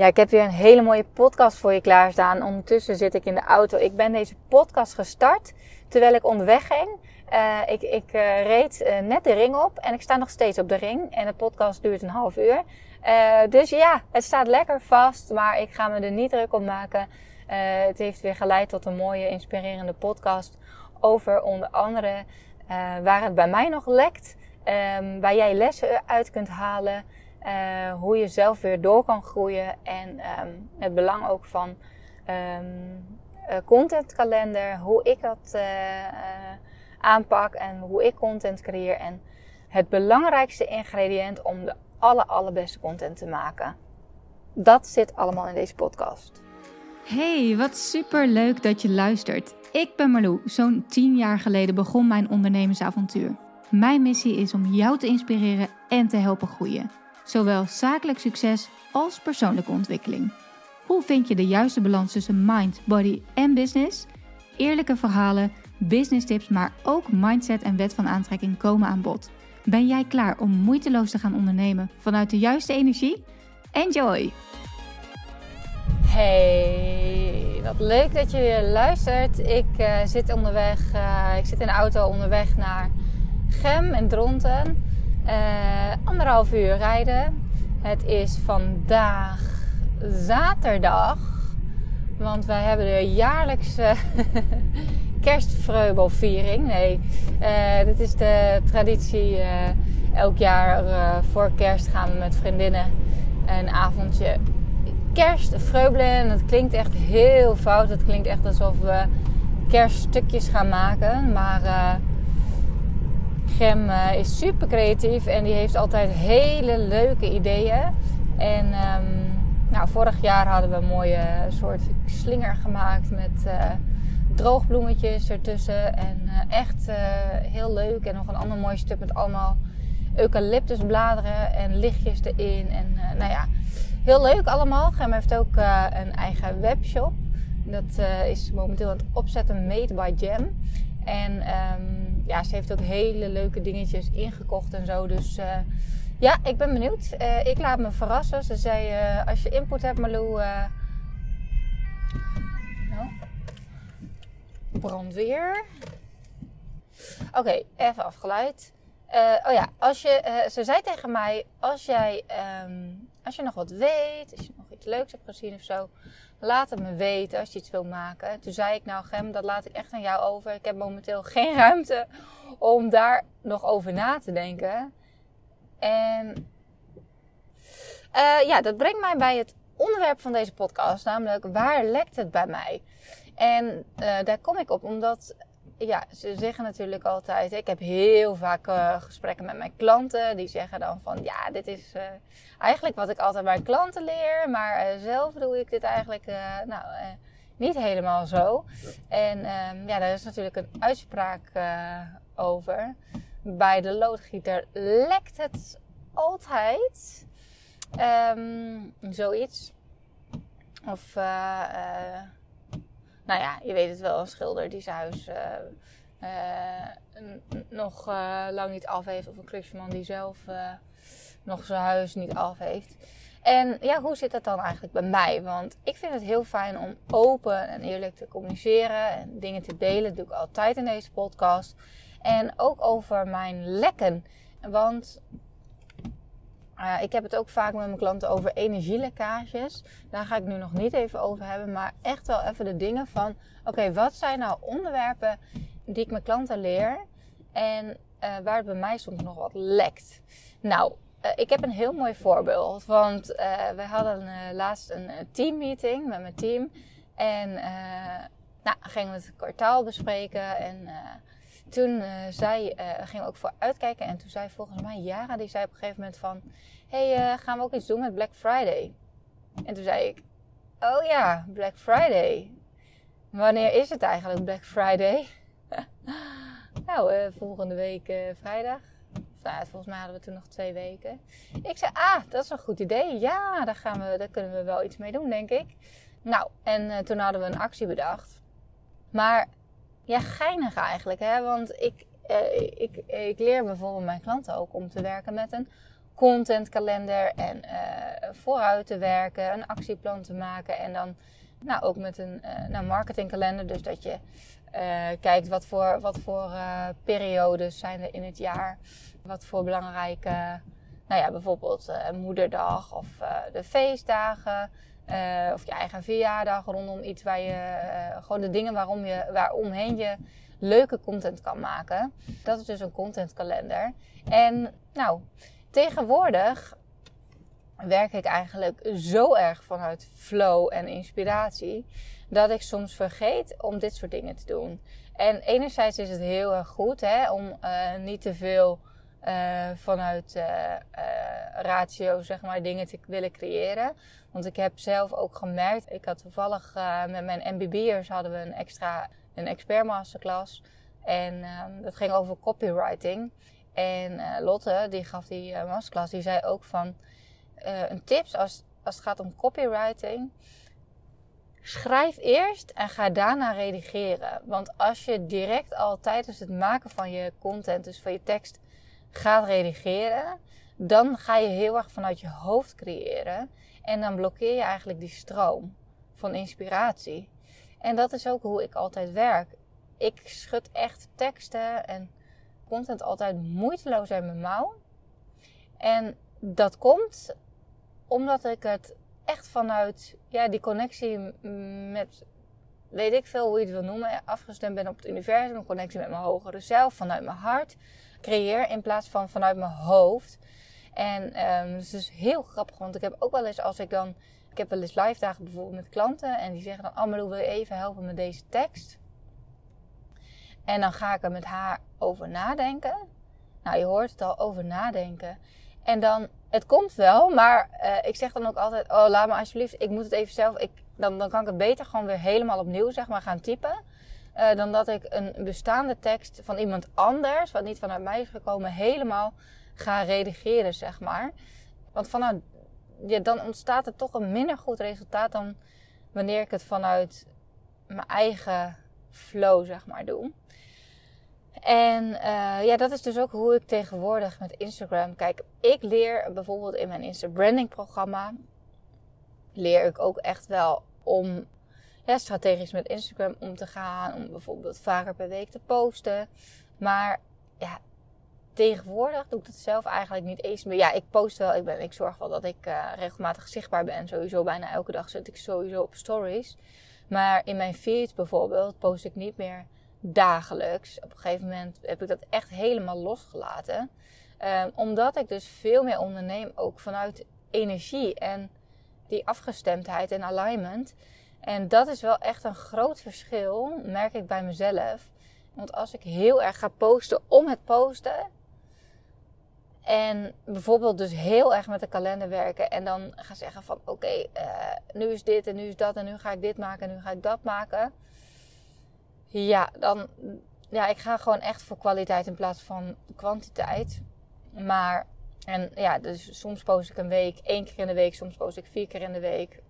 Ja, ik heb weer een hele mooie podcast voor je klaarstaan. Ondertussen zit ik in de auto. Ik ben deze podcast gestart terwijl ik onderweg ging. Uh, ik ik uh, reed uh, net de ring op en ik sta nog steeds op de ring. En de podcast duurt een half uur. dus ja, het staat lekker vast, maar ik ga me er niet druk op maken. het heeft weer geleid tot een mooie, inspirerende podcast over onder andere waar het bij mij nog lekt. Um, waar jij lessen uit kunt halen. Uh, hoe je zelf weer door kan groeien. En um, het belang ook van um, contentkalender. Hoe ik dat uh, aanpak en hoe ik content creëer. En het belangrijkste ingrediënt om de aller, allerbeste content te maken. Dat zit allemaal in deze podcast. Hey, wat super leuk dat je luistert. Ik ben Marlou. Zo'n 10 jaar geleden begon mijn ondernemersavontuur. Mijn missie is om jou te inspireren en te helpen groeien. Zowel zakelijk succes als persoonlijke ontwikkeling. Hoe vind je de juiste balans tussen mind, body en business? Eerlijke verhalen, business tips, maar ook mindset en wet van aantrekking komen aan bod. Ben jij klaar om moeiteloos te gaan ondernemen vanuit de juiste energie? Enjoy! Hey, wat leuk dat je luistert. Ik uh, zit onderweg, uh, ik zit in de auto onderweg naar Gem en Dronten. Uh, anderhalf uur rijden. Het is vandaag zaterdag. Want wij hebben de jaarlijkse kerstvreubelviering. Nee, uh, dit is de traditie. Uh, elk jaar voor kerst gaan we met vriendinnen een avondje kerstvreubelen. En dat klinkt echt heel fout. Het klinkt echt alsof we kerststukjes gaan maken. Maar Gem uh, is super creatief en die heeft altijd hele leuke ideeën. En um, nou, vorig jaar hadden we een mooie soort slinger gemaakt met uh, droogbloemetjes ertussen. En uh, echt heel leuk. En nog een ander mooi stuk met allemaal eucalyptusbladeren en lichtjes erin. En nou ja, heel leuk allemaal. Gem heeft ook een eigen webshop. Dat is momenteel aan het opzetten, Made by Jam. En um, ja, ze heeft ook hele leuke dingetjes ingekocht en zo. Dus uh, ja, ik ben benieuwd. Uh, ik laat me verrassen. Ze zei, uh, als je input hebt Marlou... nou, brandweer. Oké, even afgeleid. oh ja, als je, ze zei tegen mij, als jij, um, als je nog wat weet, als je nog iets leuks hebt gezien of zo, laat het me weten als je iets wil maken. Toen zei ik, nou Gem, dat laat ik echt aan jou over. Ik heb momenteel geen ruimte om daar nog over na te denken. En uh, ja, dat brengt mij bij het onderwerp van deze podcast, namelijk waar lekt het bij mij? En uh, daar kom ik op omdat ja, ze zeggen natuurlijk altijd. Ik heb heel vaak uh, gesprekken met mijn klanten. Die zeggen dan van ja, dit is uh, eigenlijk wat ik altijd mijn klanten leer. Maar uh, zelf doe ik dit eigenlijk nou, niet helemaal zo. En um, ja, daar is natuurlijk een uitspraak over. Bij de loodgieter lekt het altijd. Um, zoiets. Of nou ja, je weet het wel, een schilder die zijn huis uh, uh, nog uh, lang niet af heeft. Of een klusjeman die zelf nog zijn huis niet af heeft. En ja, hoe zit dat dan eigenlijk bij mij? Want ik vind het heel fijn om open en eerlijk te communiceren en dingen te delen. Dat doe ik altijd in deze podcast. En ook over mijn lekken. Want uh, ik heb het ook vaak met mijn klanten over energielekkages. Daar ga ik nu nog niet even over hebben. Maar echt wel even de dingen van... Oké, wat zijn nou onderwerpen die ik mijn klanten leer... en uh, waar het bij mij soms nog wat lekt. Nou, uh, ik heb een heel mooi voorbeeld. Want we hadden laatst een teammeeting met mijn team. En nou, gingen we het kwartaal bespreken. En toen uh, zei, uh, gingen we ook voor uitkijken. En toen zei volgens mij Jara, die zei op een gegeven moment van... hey, uh, gaan we ook iets doen met Black Friday? En toen zei ik... Oh ja, Black Friday. Wanneer is het eigenlijk Black Friday? nou, volgende week vrijdag. Nou, volgens mij hadden we toen nog twee weken. Ik zei, ah, dat is een goed idee. Ja, daar, gaan we, daar kunnen we wel iets mee doen, denk ik. Nou, en toen hadden we een actie bedacht. Maar ja, geinig eigenlijk. Hè? Want ik, eh, ik, ik leer bijvoorbeeld mijn klanten ook om te werken met een contentkalender en vooruit te werken, een actieplan te maken en dan nou, ook met een nou, marketingkalender. Dus dat je kijkt wat voor, wat voor periodes zijn er in het jaar, wat voor belangrijke nou ja, bijvoorbeeld uh, moederdag of de feestdagen. Uh, of je eigen verjaardag rondom iets waar je gewoon de dingen waarom je, waaromheen je leuke content kan maken. Dat is dus een contentkalender. En nou, tegenwoordig werk ik eigenlijk zo erg vanuit flow en inspiratie dat ik soms vergeet om dit soort dingen te doen. En enerzijds is het heel erg goed hè, om niet te veel uh, vanuit uh, ratio, zeg maar, dingen te willen creëren. Want ik heb zelf ook gemerkt, ik had toevallig met mijn MBB'ers hadden we een extra, een expert masterclass. En ehm, dat ging over copywriting. En Lotte, die gaf die masterclass, die zei ook van, een tips als, als het gaat om copywriting, Schrijf eerst en ga daarna redigeren. Want als je direct al tijdens het maken van je content, dus van je tekst, gaat redigeren, dan ga je heel erg vanuit je hoofd creëren. En dan blokkeer je eigenlijk die stroom van inspiratie. En dat is ook hoe ik altijd werk. Ik schud echt teksten en content altijd moeiteloos uit mijn mouw. En dat komt omdat ik het echt vanuit ja, die connectie met, weet ik veel hoe je het wil noemen, afgestemd ben op het universum, een connectie met mijn hogere zelf, vanuit mijn hart creëer in plaats van vanuit mijn hoofd. En um, het is dus heel grappig, want ik heb ook wel eens als ik dan... Ik heb wel eens live dagen bijvoorbeeld met klanten en die zeggen dan... Amalou, wil je even helpen met deze tekst? En dan ga ik er met haar over nadenken. Nou, je hoort het al, over nadenken. En dan, het komt wel, maar uh, ik zeg dan ook altijd... Oh, laat me alsjeblieft, ik moet het even zelf... Ik, dan, dan kan ik het beter gewoon weer helemaal opnieuw, zeg maar, gaan typen. Uh, dan dat ik een bestaande tekst van iemand anders, wat niet vanuit mij is gekomen, helemaal ga redigeren, zeg maar. Want vanuit, ja, dan ontstaat er toch een minder goed resultaat dan wanneer ik het vanuit mijn eigen flow, zeg maar, doe. En uh, ja, dat is dus ook hoe ik tegenwoordig met Instagram kijk. Ik leer bijvoorbeeld in mijn Insta branding programma leer ik ook echt wel om strategisch met Instagram om te gaan. Om bijvoorbeeld vaker per week te posten. Maar ja, tegenwoordig doe ik dat zelf eigenlijk niet eens meer. Ja, ik post wel. Ik, ben, ik zorg wel dat ik uh, regelmatig zichtbaar ben. Sowieso bijna elke dag zit ik sowieso op stories. Maar in mijn feed bijvoorbeeld post ik niet meer dagelijks. Op een gegeven moment heb ik dat echt helemaal losgelaten. Um, omdat ik dus veel meer onderneem ook vanuit energie en die afgestemdheid en alignment. En dat is wel echt een groot verschil, merk ik bij mezelf. Want als ik heel erg ga posten om het posten. En bijvoorbeeld dus heel erg met de kalender werken. En dan ga zeggen van oké, eh, nu is dit en nu is dat en nu ga ik dit maken en nu ga ik dat maken. Ja, dan ja, ik ga gewoon echt voor kwaliteit in plaats van kwantiteit. Maar, en ja, dus soms post ik een week één keer in de week, soms post ik vier keer in de week.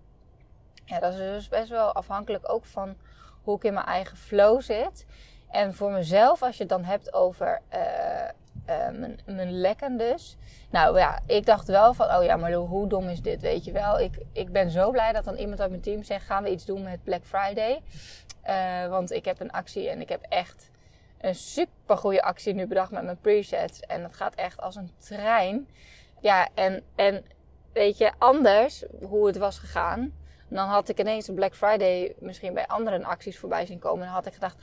Ja, dat is dus best wel afhankelijk ook van hoe ik in mijn eigen flow zit. En voor mezelf, als je het dan hebt over uh, uh, mijn, mijn lekken dus. Nou ja, ik dacht wel van, oh ja, maar hoe dom is dit, weet je wel. Ik, ik ben zo blij dat dan iemand uit mijn team zegt, gaan we iets doen met Black Friday. Uh, want ik heb een actie en ik heb echt een super goede actie nu bedacht met mijn presets. En dat gaat echt als een trein. Ja, en, en weet je, anders hoe het was gegaan dan had ik ineens een Black Friday misschien bij andere acties voorbij zien komen. En dan had ik gedacht,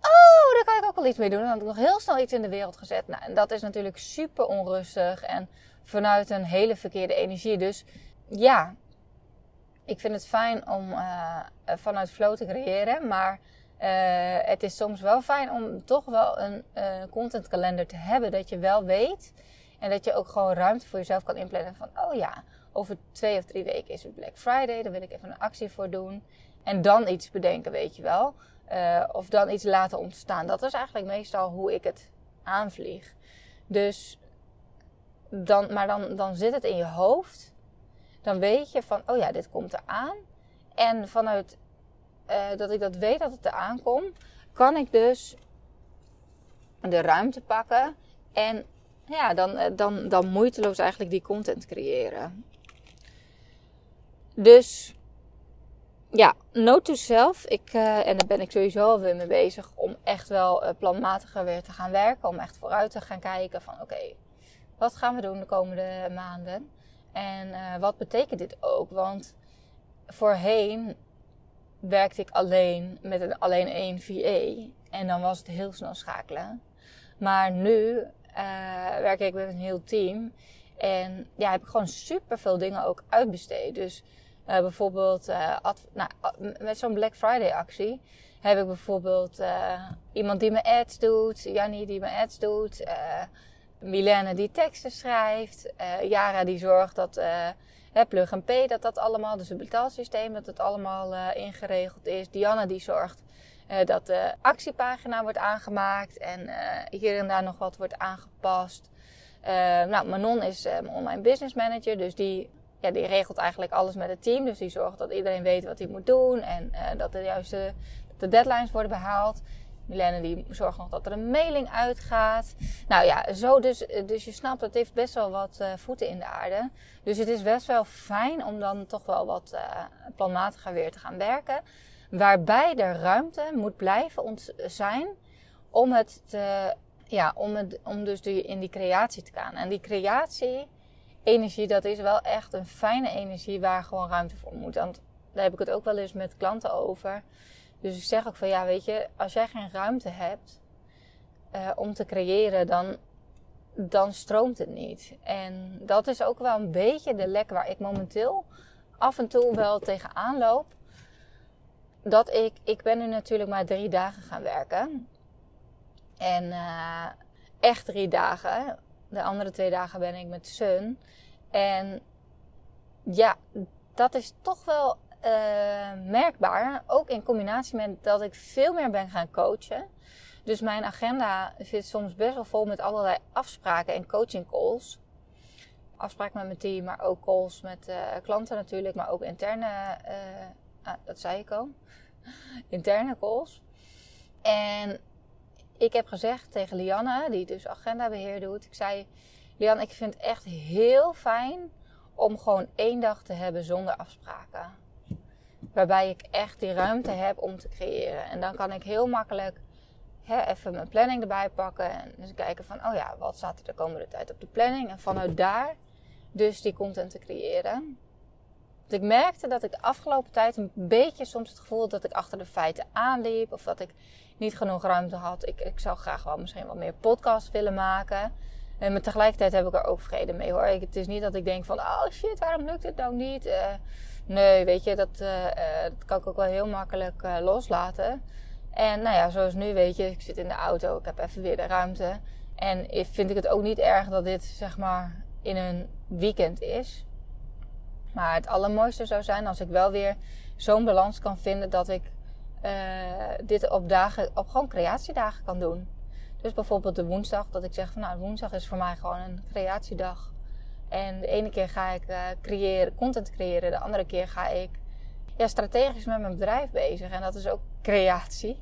oh, daar kan ik ook wel iets mee doen. En dan had ik nog heel snel iets in de wereld gezet. Nou, en dat is natuurlijk super onrustig en vanuit een hele verkeerde energie. Dus ja, ik vind het fijn om uh, vanuit flow te creëren. Maar uh, het is soms wel fijn om toch wel een uh, contentkalender te hebben. Dat je wel weet en dat je ook gewoon ruimte voor jezelf kan inplannen. Van, oh ja, over twee of drie weken is het Black Friday. Daar wil ik even een actie voor doen. En dan iets bedenken, weet je wel. Uh, of dan iets laten ontstaan. Dat is eigenlijk meestal hoe ik het aanvlieg. Dus dan, maar dan, dan zit het in je hoofd. Dan weet je van, oh ja, dit komt eraan. En vanuit uh, dat ik dat weet dat het eraan komt, kan ik dus de ruimte pakken en ja, dan, eh, dan, dan moeiteloos eigenlijk die content creëren. Dus ja, note to self. Ik, uh, en daar ben ik sowieso weer mee bezig om echt wel uh, planmatiger weer te gaan werken. Om echt vooruit te gaan kijken van oké, wat gaan we doen de komende maanden? En uh, wat betekent dit ook? Want voorheen werkte ik alleen met een, alleen één VA. En dan was het heel snel schakelen. Maar nu werk ik met een heel team. En ja, heb ik gewoon super veel dingen ook uitbesteed. Dus uh, bijvoorbeeld, uh, nou, met zo'n Black Friday actie heb ik bijvoorbeeld uh, iemand die me ads doet, Jannie die me ads doet, Milene die teksten schrijft, Yara die zorgt dat Plug and Pay, dat dat allemaal, dus het betaalsysteem, dat het allemaal ingeregeld is. Diana die zorgt dat de actiepagina wordt aangemaakt en hier en daar nog wat wordt aangepast. nou, Manon is mijn online business manager, dus die ja, die regelt eigenlijk alles met het team. Dus die zorgt dat iedereen weet wat hij moet doen en uh, dat de juiste de deadlines worden behaald. Milene die zorgt nog dat er een mailing uitgaat. Nou ja, zo dus, dus je snapt, het heeft best wel wat uh, voeten in de aarde. Dus het is best wel fijn om dan toch wel wat uh, planmatiger weer te gaan werken. Waarbij er ruimte moet blijven zijn om het te, ja, om, het, om dus die, in die creatie te gaan. En die creatie, energie, dat is wel echt een fijne energie waar gewoon ruimte voor moet. Want daar heb ik het ook wel eens met klanten over. Dus ik zeg ook van ja, weet je, als jij geen ruimte hebt uh, om te creëren, dan, dan stroomt het niet. En dat is ook wel een beetje de lek waar ik momenteel af en toe wel tegenaan loop. Dat ik, ik ben nu natuurlijk maar drie dagen gaan werken. En uh, echt drie dagen. De andere twee dagen ben ik met Sun. En ja, dat is toch wel uh, merkbaar. Ook in combinatie met dat ik veel meer ben gaan coachen. Dus mijn agenda zit soms best wel vol met allerlei afspraken en coaching calls. Afspraken met mijn team, maar ook calls met uh, klanten natuurlijk, maar ook interne, uh, ah, dat zei ik al, interne calls. En ik heb gezegd tegen Lianne, die dus agendabeheer doet, ik zei, Lianne, ik vind het echt heel fijn om gewoon één dag te hebben zonder afspraken. Waarbij ik echt die ruimte heb om te creëren. En dan kan ik heel makkelijk hè, even mijn planning erbij pakken. En dus kijken van, oh ja, wat staat er de komende tijd op de planning? En vanuit daar dus die content te creëren. Want ik merkte dat ik de afgelopen tijd een beetje soms het gevoel had dat ik achter de feiten aanliep. Of dat ik niet genoeg ruimte had. Ik, ik zou graag wel misschien wat meer podcasts willen maken. En maar tegelijkertijd heb ik er ook vrede mee hoor. Ik, het is niet dat ik denk van, oh shit, waarom lukt het nou niet? Uh, nee, weet je, dat, uh, dat kan ik ook wel heel makkelijk loslaten. En nou ja, zoals nu weet je, ik zit in de auto, ik heb even weer de ruimte. En vind ik het ook niet erg dat dit zeg maar in een weekend is. Maar het allermooiste zou zijn als ik wel weer zo'n balans kan vinden dat ik dit op dagen, op gewoon creatiedagen kan doen. Dus bijvoorbeeld de woensdag, dat ik zeg van nou, woensdag is voor mij gewoon een creatiedag. En de ene keer ga ik uh, creëren, content creëren, de andere keer ga ik ja, strategisch met mijn bedrijf bezig. En dat is ook creatie.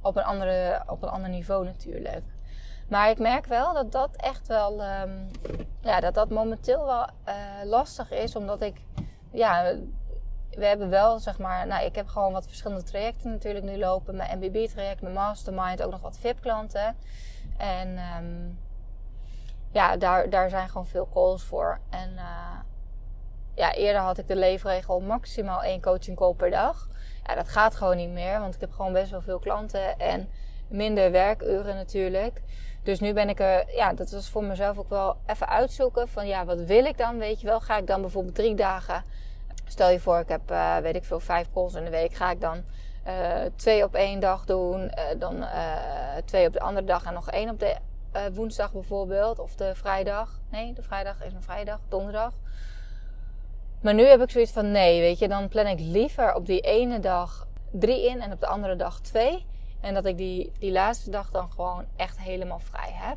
Op een, andere, op een ander niveau natuurlijk. Maar ik merk wel dat dat echt wel, um, ja, dat dat momenteel wel uh, lastig is. Omdat ik, ja, we hebben wel, zeg maar, nou, ik heb gewoon wat verschillende trajecten natuurlijk nu lopen. Mijn MBB-traject, mijn mastermind, ook nog wat VIP-klanten. En um, ja, daar, daar zijn gewoon veel calls voor. En uh, ja, eerder had ik de leefregel maximaal één coaching call per dag. Ja, dat gaat gewoon niet meer, want ik heb gewoon best wel veel klanten en minder werkuren natuurlijk. Dus nu ben ik er, ja, dat was voor mezelf ook wel even uitzoeken van ja, wat wil ik dan, weet je wel. Ga ik dan bijvoorbeeld drie dagen Stel je voor, ik heb, uh, weet ik veel, vijf calls in de week. Ga ik dan uh, twee op één dag doen, uh, dan twee op de andere dag en nog één op de woensdag bijvoorbeeld. Of de vrijdag. Nee, de vrijdag is een vrijdag, donderdag. Maar nu heb ik zoiets van, nee, weet je, dan plan ik liever op die ene dag drie in en op de andere dag twee. En dat ik die, die laatste dag dan gewoon echt helemaal vrij heb.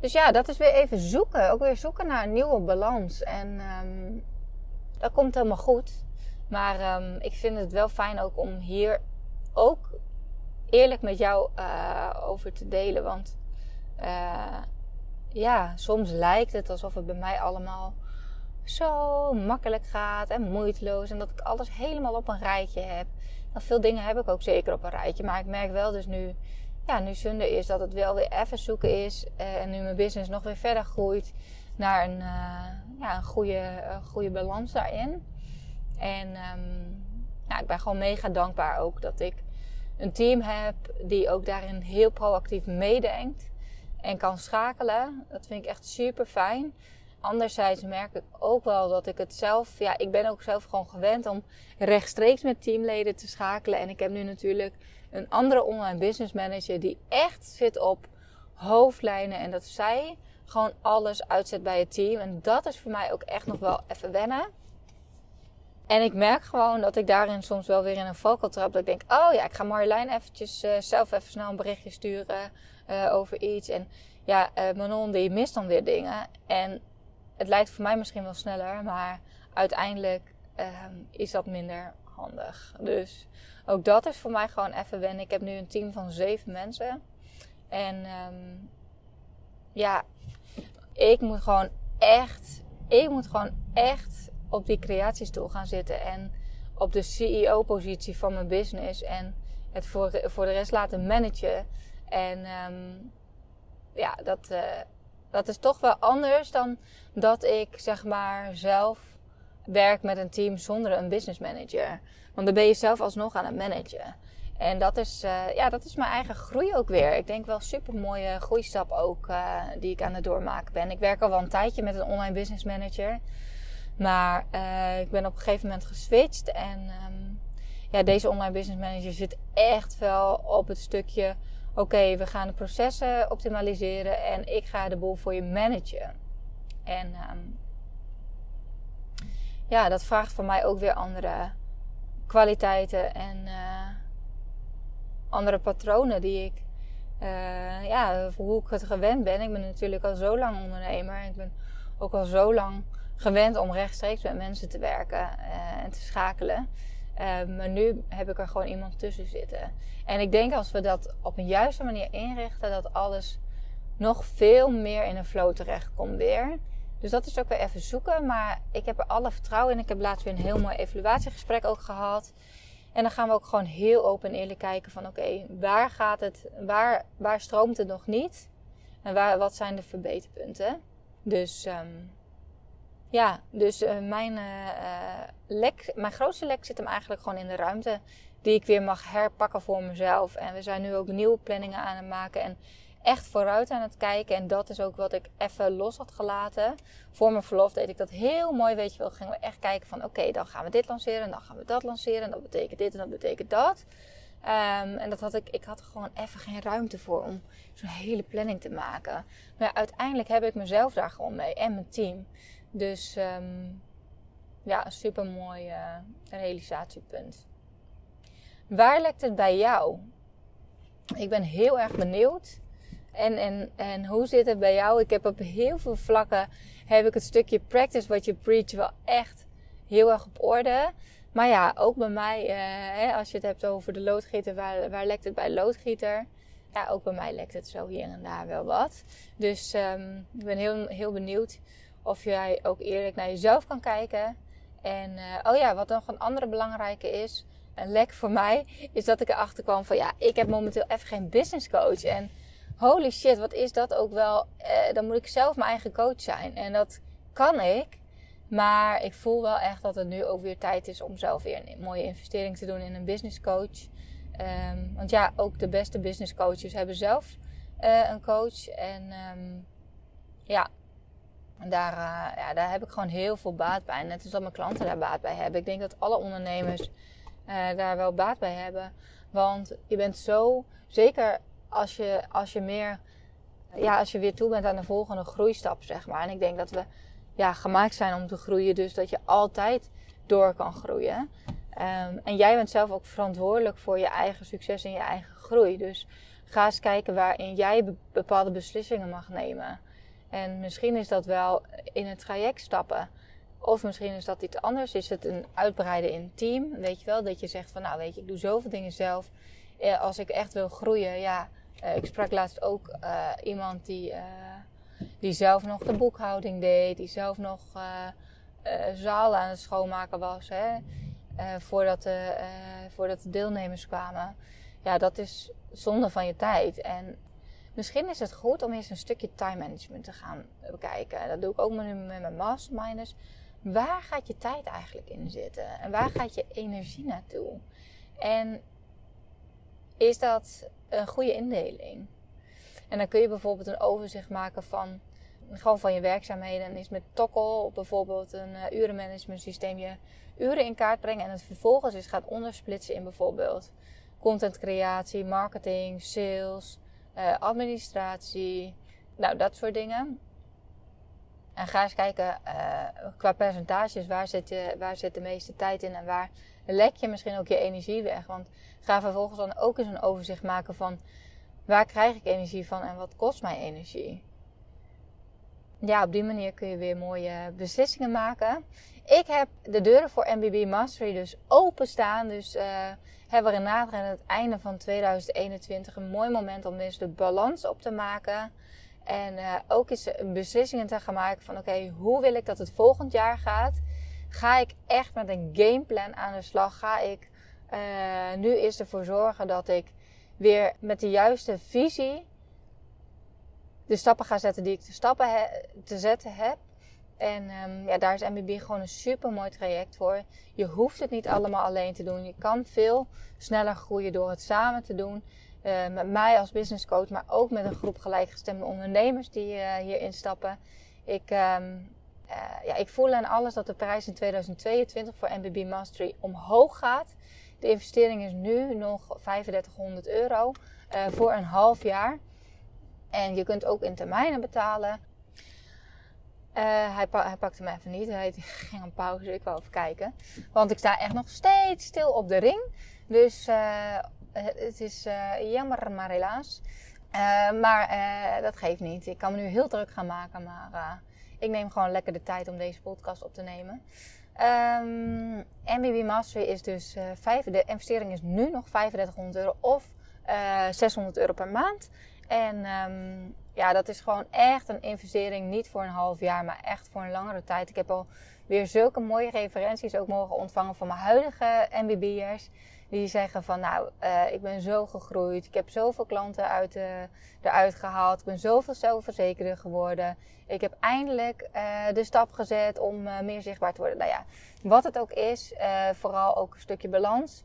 Dus ja, dat is weer even zoeken. Ook weer zoeken naar een nieuwe balans. En um, dat komt helemaal goed. Maar um, ik vind het wel fijn ook om hier ook eerlijk met jou uh, over te delen. Want uh, ja, soms lijkt het alsof het bij mij allemaal zo makkelijk gaat en moeiteloos. En dat ik alles helemaal op een rijtje heb. Nou, veel dingen heb ik ook zeker op een rijtje. Maar ik merk wel dus nu, ja, nu zonde is dat het wel weer even zoeken is. Eh, en nu mijn business nog weer verder groeit naar een, uh, ja, een goede, goede balans daarin. En ja, ik ben gewoon mega dankbaar ook dat ik een team heb die ook daarin heel proactief meedenkt en kan schakelen. Dat vind ik echt super fijn. Anderzijds merk ik ook wel dat ik het zelf, ja, ik ben ook zelf gewoon gewend om rechtstreeks met teamleden te schakelen. En ik heb nu natuurlijk een andere online business manager die echt zit op hoofdlijnen en dat zij gewoon alles uitzet bij het team. En dat is voor mij ook echt nog wel even wennen. En ik merk gewoon dat ik daarin soms wel weer in een valkuil trap. Dat ik denk, oh ja, ik ga Marjolein eventjes uh, zelf even snel een berichtje sturen uh, over iets. En ja, uh, Manon die mist dan weer dingen. En het lijkt voor mij misschien wel sneller, maar uiteindelijk um, is dat minder handig. Dus ook dat is voor mij gewoon even wennen. Ik heb nu een team van zeven mensen. En um, ja, ik moet gewoon echt, ik moet gewoon echt op die creatiestoel gaan zitten en op de CEO-positie van mijn business en het voor, voor de rest laten managen. En um, ja, dat, uh, dat is toch wel anders dan dat ik zeg maar zelf werk met een team zonder een business manager. Want dan ben je zelf alsnog aan het managen. En dat is, uh, ja, dat is mijn eigen groei ook weer. Ik denk wel super mooie groeistap ook uh, die ik aan het doormaken ben. Ik werk al wel een tijdje met een online business manager. Maar uh, ik ben op een gegeven moment geswitcht. En um, ja, deze online business manager zit echt wel op het stukje. Oké, we gaan de processen optimaliseren en ik ga de boel voor je managen. En um, ja, dat vraagt van mij ook weer andere kwaliteiten en andere patronen die ik, uh, ja, hoe ik het gewend ben. Ik ben natuurlijk al zo lang ondernemer. Ik ben ook al zo lang gewend om rechtstreeks met mensen te werken uh, en te schakelen. Uh, maar nu heb ik er gewoon iemand tussen zitten. En ik denk als we dat op een juiste manier inrichten, dat alles nog veel meer in een flow terecht komt weer. Dus dat is ook weer even zoeken. Maar ik heb er alle vertrouwen in. Ik heb laatst weer een heel mooi evaluatiegesprek ook gehad. En dan gaan we ook gewoon heel open en eerlijk kijken van oké, waar gaat het, waar, waar stroomt het nog niet? En waar, wat zijn de verbeterpunten? Dus um, ja, dus uh, mijn, uh, lek, mijn grootste lek zit hem eigenlijk gewoon in de ruimte. Die ik weer mag herpakken voor mezelf. En we zijn nu ook nieuwe planningen aan het maken. En echt vooruit aan het kijken. En dat is ook wat ik even los had gelaten. Voor mijn verlof deed ik dat heel mooi. Weet je wel, gingen we echt kijken van oké, dan gaan we dit lanceren. En dan gaan we dat lanceren. En dat betekent dit en dat betekent dat. Um, en dat had ik, ik had er gewoon even geen ruimte voor om zo'n hele planning te maken. Maar uiteindelijk heb ik mezelf daar gewoon mee en mijn team. Dus um, ja, een super mooi uh, realisatiepunt. Waar lekt het bij jou? Ik ben heel erg benieuwd. En, en, en hoe zit het bij jou? Ik heb op heel veel vlakken heb ik het stukje practice wat je preach wel echt heel erg op orde. Maar ja, ook bij mij, hè, als je het hebt over de loodgieter, waar, lekt het bij loodgieter? Ja, ook bij mij lekt het zo hier en daar wel wat. Dus um, ik ben heel, heel benieuwd of jij ook eerlijk naar jezelf kan kijken. En uh, oh ja, wat nog een andere belangrijke is, een lek voor mij, is dat ik erachter kwam van ja, ik heb momenteel even geen business coach. En holy shit, wat is dat ook wel? Uh, dan moet ik zelf mijn eigen coach zijn. En dat kan ik. Maar ik voel wel echt dat het nu ook weer tijd is om zelf weer een mooie investering te doen in een business coach. Um, want ja, ook de beste business coaches hebben zelf uh, een coach. En um, ja, daar, uh, ja, daar heb ik gewoon heel veel baat bij. Net als dat mijn klanten daar baat bij hebben. Ik denk dat alle ondernemers daar wel baat bij hebben. Want je bent zo, zeker als je, als je meer, ja, als je weer toe bent aan de volgende groeistap, zeg maar. En ik denk dat we ja, gemaakt zijn om te groeien, dus dat je altijd door kan groeien. Um, en jij bent zelf ook verantwoordelijk voor je eigen succes en je eigen groei. Dus ga eens kijken waarin jij bepaalde beslissingen mag nemen. En misschien is dat wel in het traject stappen. Of misschien is dat iets anders. Is het een uitbreiden in team? Weet je wel, dat je zegt van nou weet je, ik doe zoveel dingen zelf. Als ik echt wil groeien, ja. Uh, ik sprak laatst ook uh, iemand die, uh, die zelf nog de boekhouding deed, die zelf nog zalen aan het schoonmaken was. Hè? voordat, de, voordat de deelnemers kwamen. Ja, dat is zonde van je tijd. En misschien is het goed om eens een stukje time management te gaan bekijken. Dat doe ik ook met mijn masterminders. Waar gaat je tijd eigenlijk in zitten? En waar gaat je energie naartoe? En is dat een goede indeling? En dan kun je bijvoorbeeld een overzicht maken van gewoon van je werkzaamheden. En is met Tokkel bijvoorbeeld een uh, urenmanagement systeem je uren in kaart brengen. En het vervolgens is gaat ondersplitsen in bijvoorbeeld contentcreatie, marketing, sales, uh, administratie. Nou, dat soort dingen. En ga eens kijken uh, qua percentages, waar zit, je, waar zit de meeste tijd in en waar lek je misschien ook je energie weg. Want ga vervolgens dan ook eens een overzicht maken van waar krijg ik energie van en wat kost mij energie. Ja, op die manier kun je weer mooie beslissingen maken. Ik heb de deuren voor MBB Mastery dus openstaan. Dus uh, hebben we naderen aan het einde van 2021 een mooi moment om dus de balans op te maken. En uh, ook eens beslissingen te gaan maken van oké, hoe wil ik dat het volgend jaar gaat? Ga ik echt met een gameplan aan de slag? Ga ik uh, nu eerst ervoor zorgen dat ik weer met de juiste visie de stappen ga zetten die ik te, stappen te zetten heb. En um, ja, daar is MBB gewoon een super mooi traject voor. Je hoeft het niet allemaal alleen te doen. Je kan veel sneller groeien door het samen te doen. Uh, met mij als business coach, maar ook met een groep gelijkgestemde ondernemers die uh, hier instappen. Ik, um, uh, ja, ik voel aan alles dat de prijs in 2022 voor MBB Mastery omhoog gaat. De investering is nu nog 3500 euro voor een half jaar. En je kunt ook in termijnen betalen. Hij, pa hij, pakte me even niet. Hij ging een pauze. Ik wou even kijken. Want ik sta echt nog steeds stil op de ring. Dus het is uh, jammer, maar helaas. maar dat geeft niet. Ik kan me nu heel druk gaan maken. Maar ik neem gewoon lekker de tijd om deze podcast op te nemen. Um, ehm, MBB Mastery is dus... vijf, de investering is nu nog 3500 euro of 600 euro per maand. En um, ja, dat is gewoon echt een investering. Niet voor een half jaar, maar echt voor een langere tijd. Ik heb al weer zulke mooie referenties ook mogen ontvangen van mijn huidige MBB'ers. Die zeggen van nou, uh, ik ben zo gegroeid. Ik heb zoveel klanten uit de, eruit gehaald. Ik ben zoveel zelfverzekerder geworden. Ik heb eindelijk uh, de stap gezet om meer zichtbaar te worden. Nou ja, wat het ook is, vooral ook een stukje balans.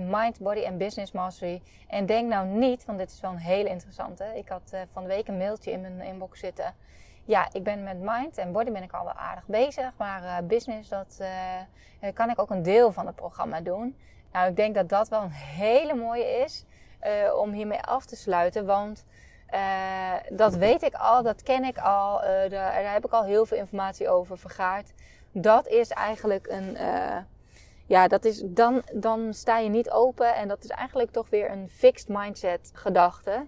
Mind, Body en Business Mastery. En denk nou niet, want dit is wel een hele interessante. Ik had van de week een mailtje in mijn inbox zitten. Ja, ik ben met Mind en Body ben ik al wel aardig bezig. Maar business, dat kan ik ook een deel van het programma doen. Nou, ik denk dat dat wel een hele mooie is om hiermee af te sluiten. Want dat weet ik al, dat ken ik al. Daar, daar, heb ik al heel veel informatie over vergaard. Dat is eigenlijk een ja, dat is, dan, dan sta je niet open en dat is eigenlijk toch weer een fixed mindset gedachte.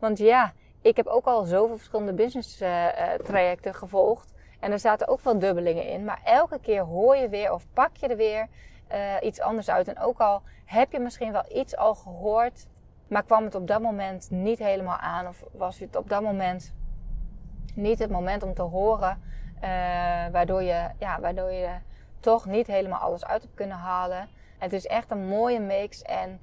Want ja, ik heb ook al zoveel verschillende business trajecten gevolgd. En er zaten ook wel dubbelingen in. Maar elke keer hoor je weer of pak je er weer uh, iets anders uit. En ook al heb je misschien wel iets al gehoord, maar kwam het op dat moment niet helemaal aan. Of was het op dat moment niet het moment om te horen. Uh, waardoor je, ja, waardoor je toch niet helemaal alles uit heb kunnen halen. Het is echt een mooie mix. En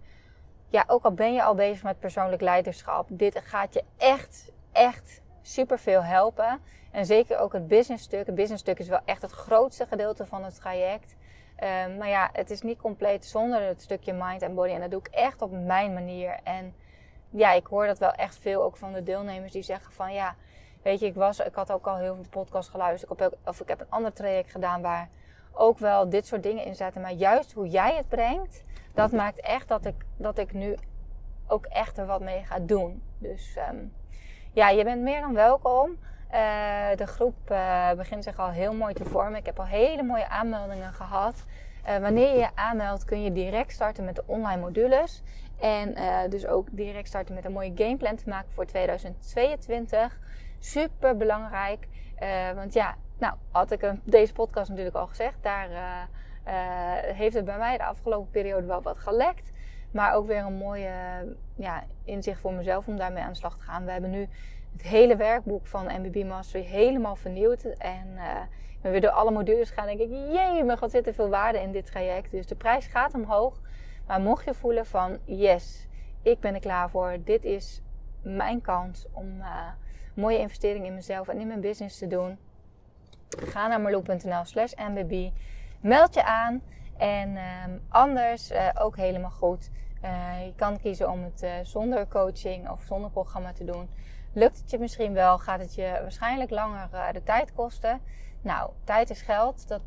ja, ook al ben je al bezig met persoonlijk leiderschap, dit gaat je echt, echt super veel helpen. En zeker ook het business stuk. Het business stuk is wel echt het grootste gedeelte van het traject. Um, maar ja, het is niet compleet zonder het stukje mind en body. En dat doe ik echt op mijn manier. En ja, ik hoor dat wel echt veel ook van de deelnemers die zeggen van ja, weet je, ik, was, ik had ook al heel veel podcasts geluisterd. Ik of ik heb een ander traject gedaan waar ook wel dit soort dingen inzetten. Maar juist hoe jij het brengt, dat maakt echt dat ik, dat ik nu ook echt er wat mee ga doen. Dus um, ja, je bent meer dan welkom. Uh, de groep uh, begint zich al heel mooi te vormen. Ik heb al hele mooie aanmeldingen gehad. Uh, wanneer je je aanmeldt kun je direct starten met de online modules. En dus ook direct starten met een mooie gameplan te maken voor 2022. Super belangrijk. want ja, nou, had ik deze podcast natuurlijk al gezegd. Daar heeft het bij mij de afgelopen periode wel wat gelekt. Maar ook weer een mooie ja, inzicht voor mezelf om daarmee aan de slag te gaan. We hebben nu het hele werkboek van MBB Mastery helemaal vernieuwd. En uh, we weer door alle modules gaan. denk ik, jee, maar wat zit er veel waarde in dit traject. Dus de prijs gaat omhoog. Maar mocht je voelen van, yes, ik ben er klaar voor. Dit is mijn kans om uh, mooie investering in mezelf en in mijn business te doen. Ga naar marloe.nl slash mbb. Meld je aan. En um, anders uh, ook helemaal goed. Je kan kiezen om het zonder coaching of zonder programma te doen. Lukt het je misschien wel, gaat het je waarschijnlijk langer de tijd kosten. Nou, tijd is geld, dat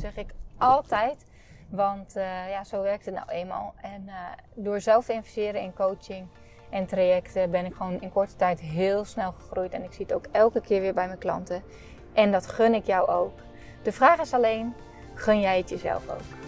zeg ik altijd. Want ja, zo werkt het nou eenmaal. En door zelf te investeren in coaching en trajecten ben ik gewoon in korte tijd heel snel gegroeid. En ik zie het ook elke keer weer bij mijn klanten. En dat gun ik jou ook. De vraag is alleen, gun jij het jezelf ook?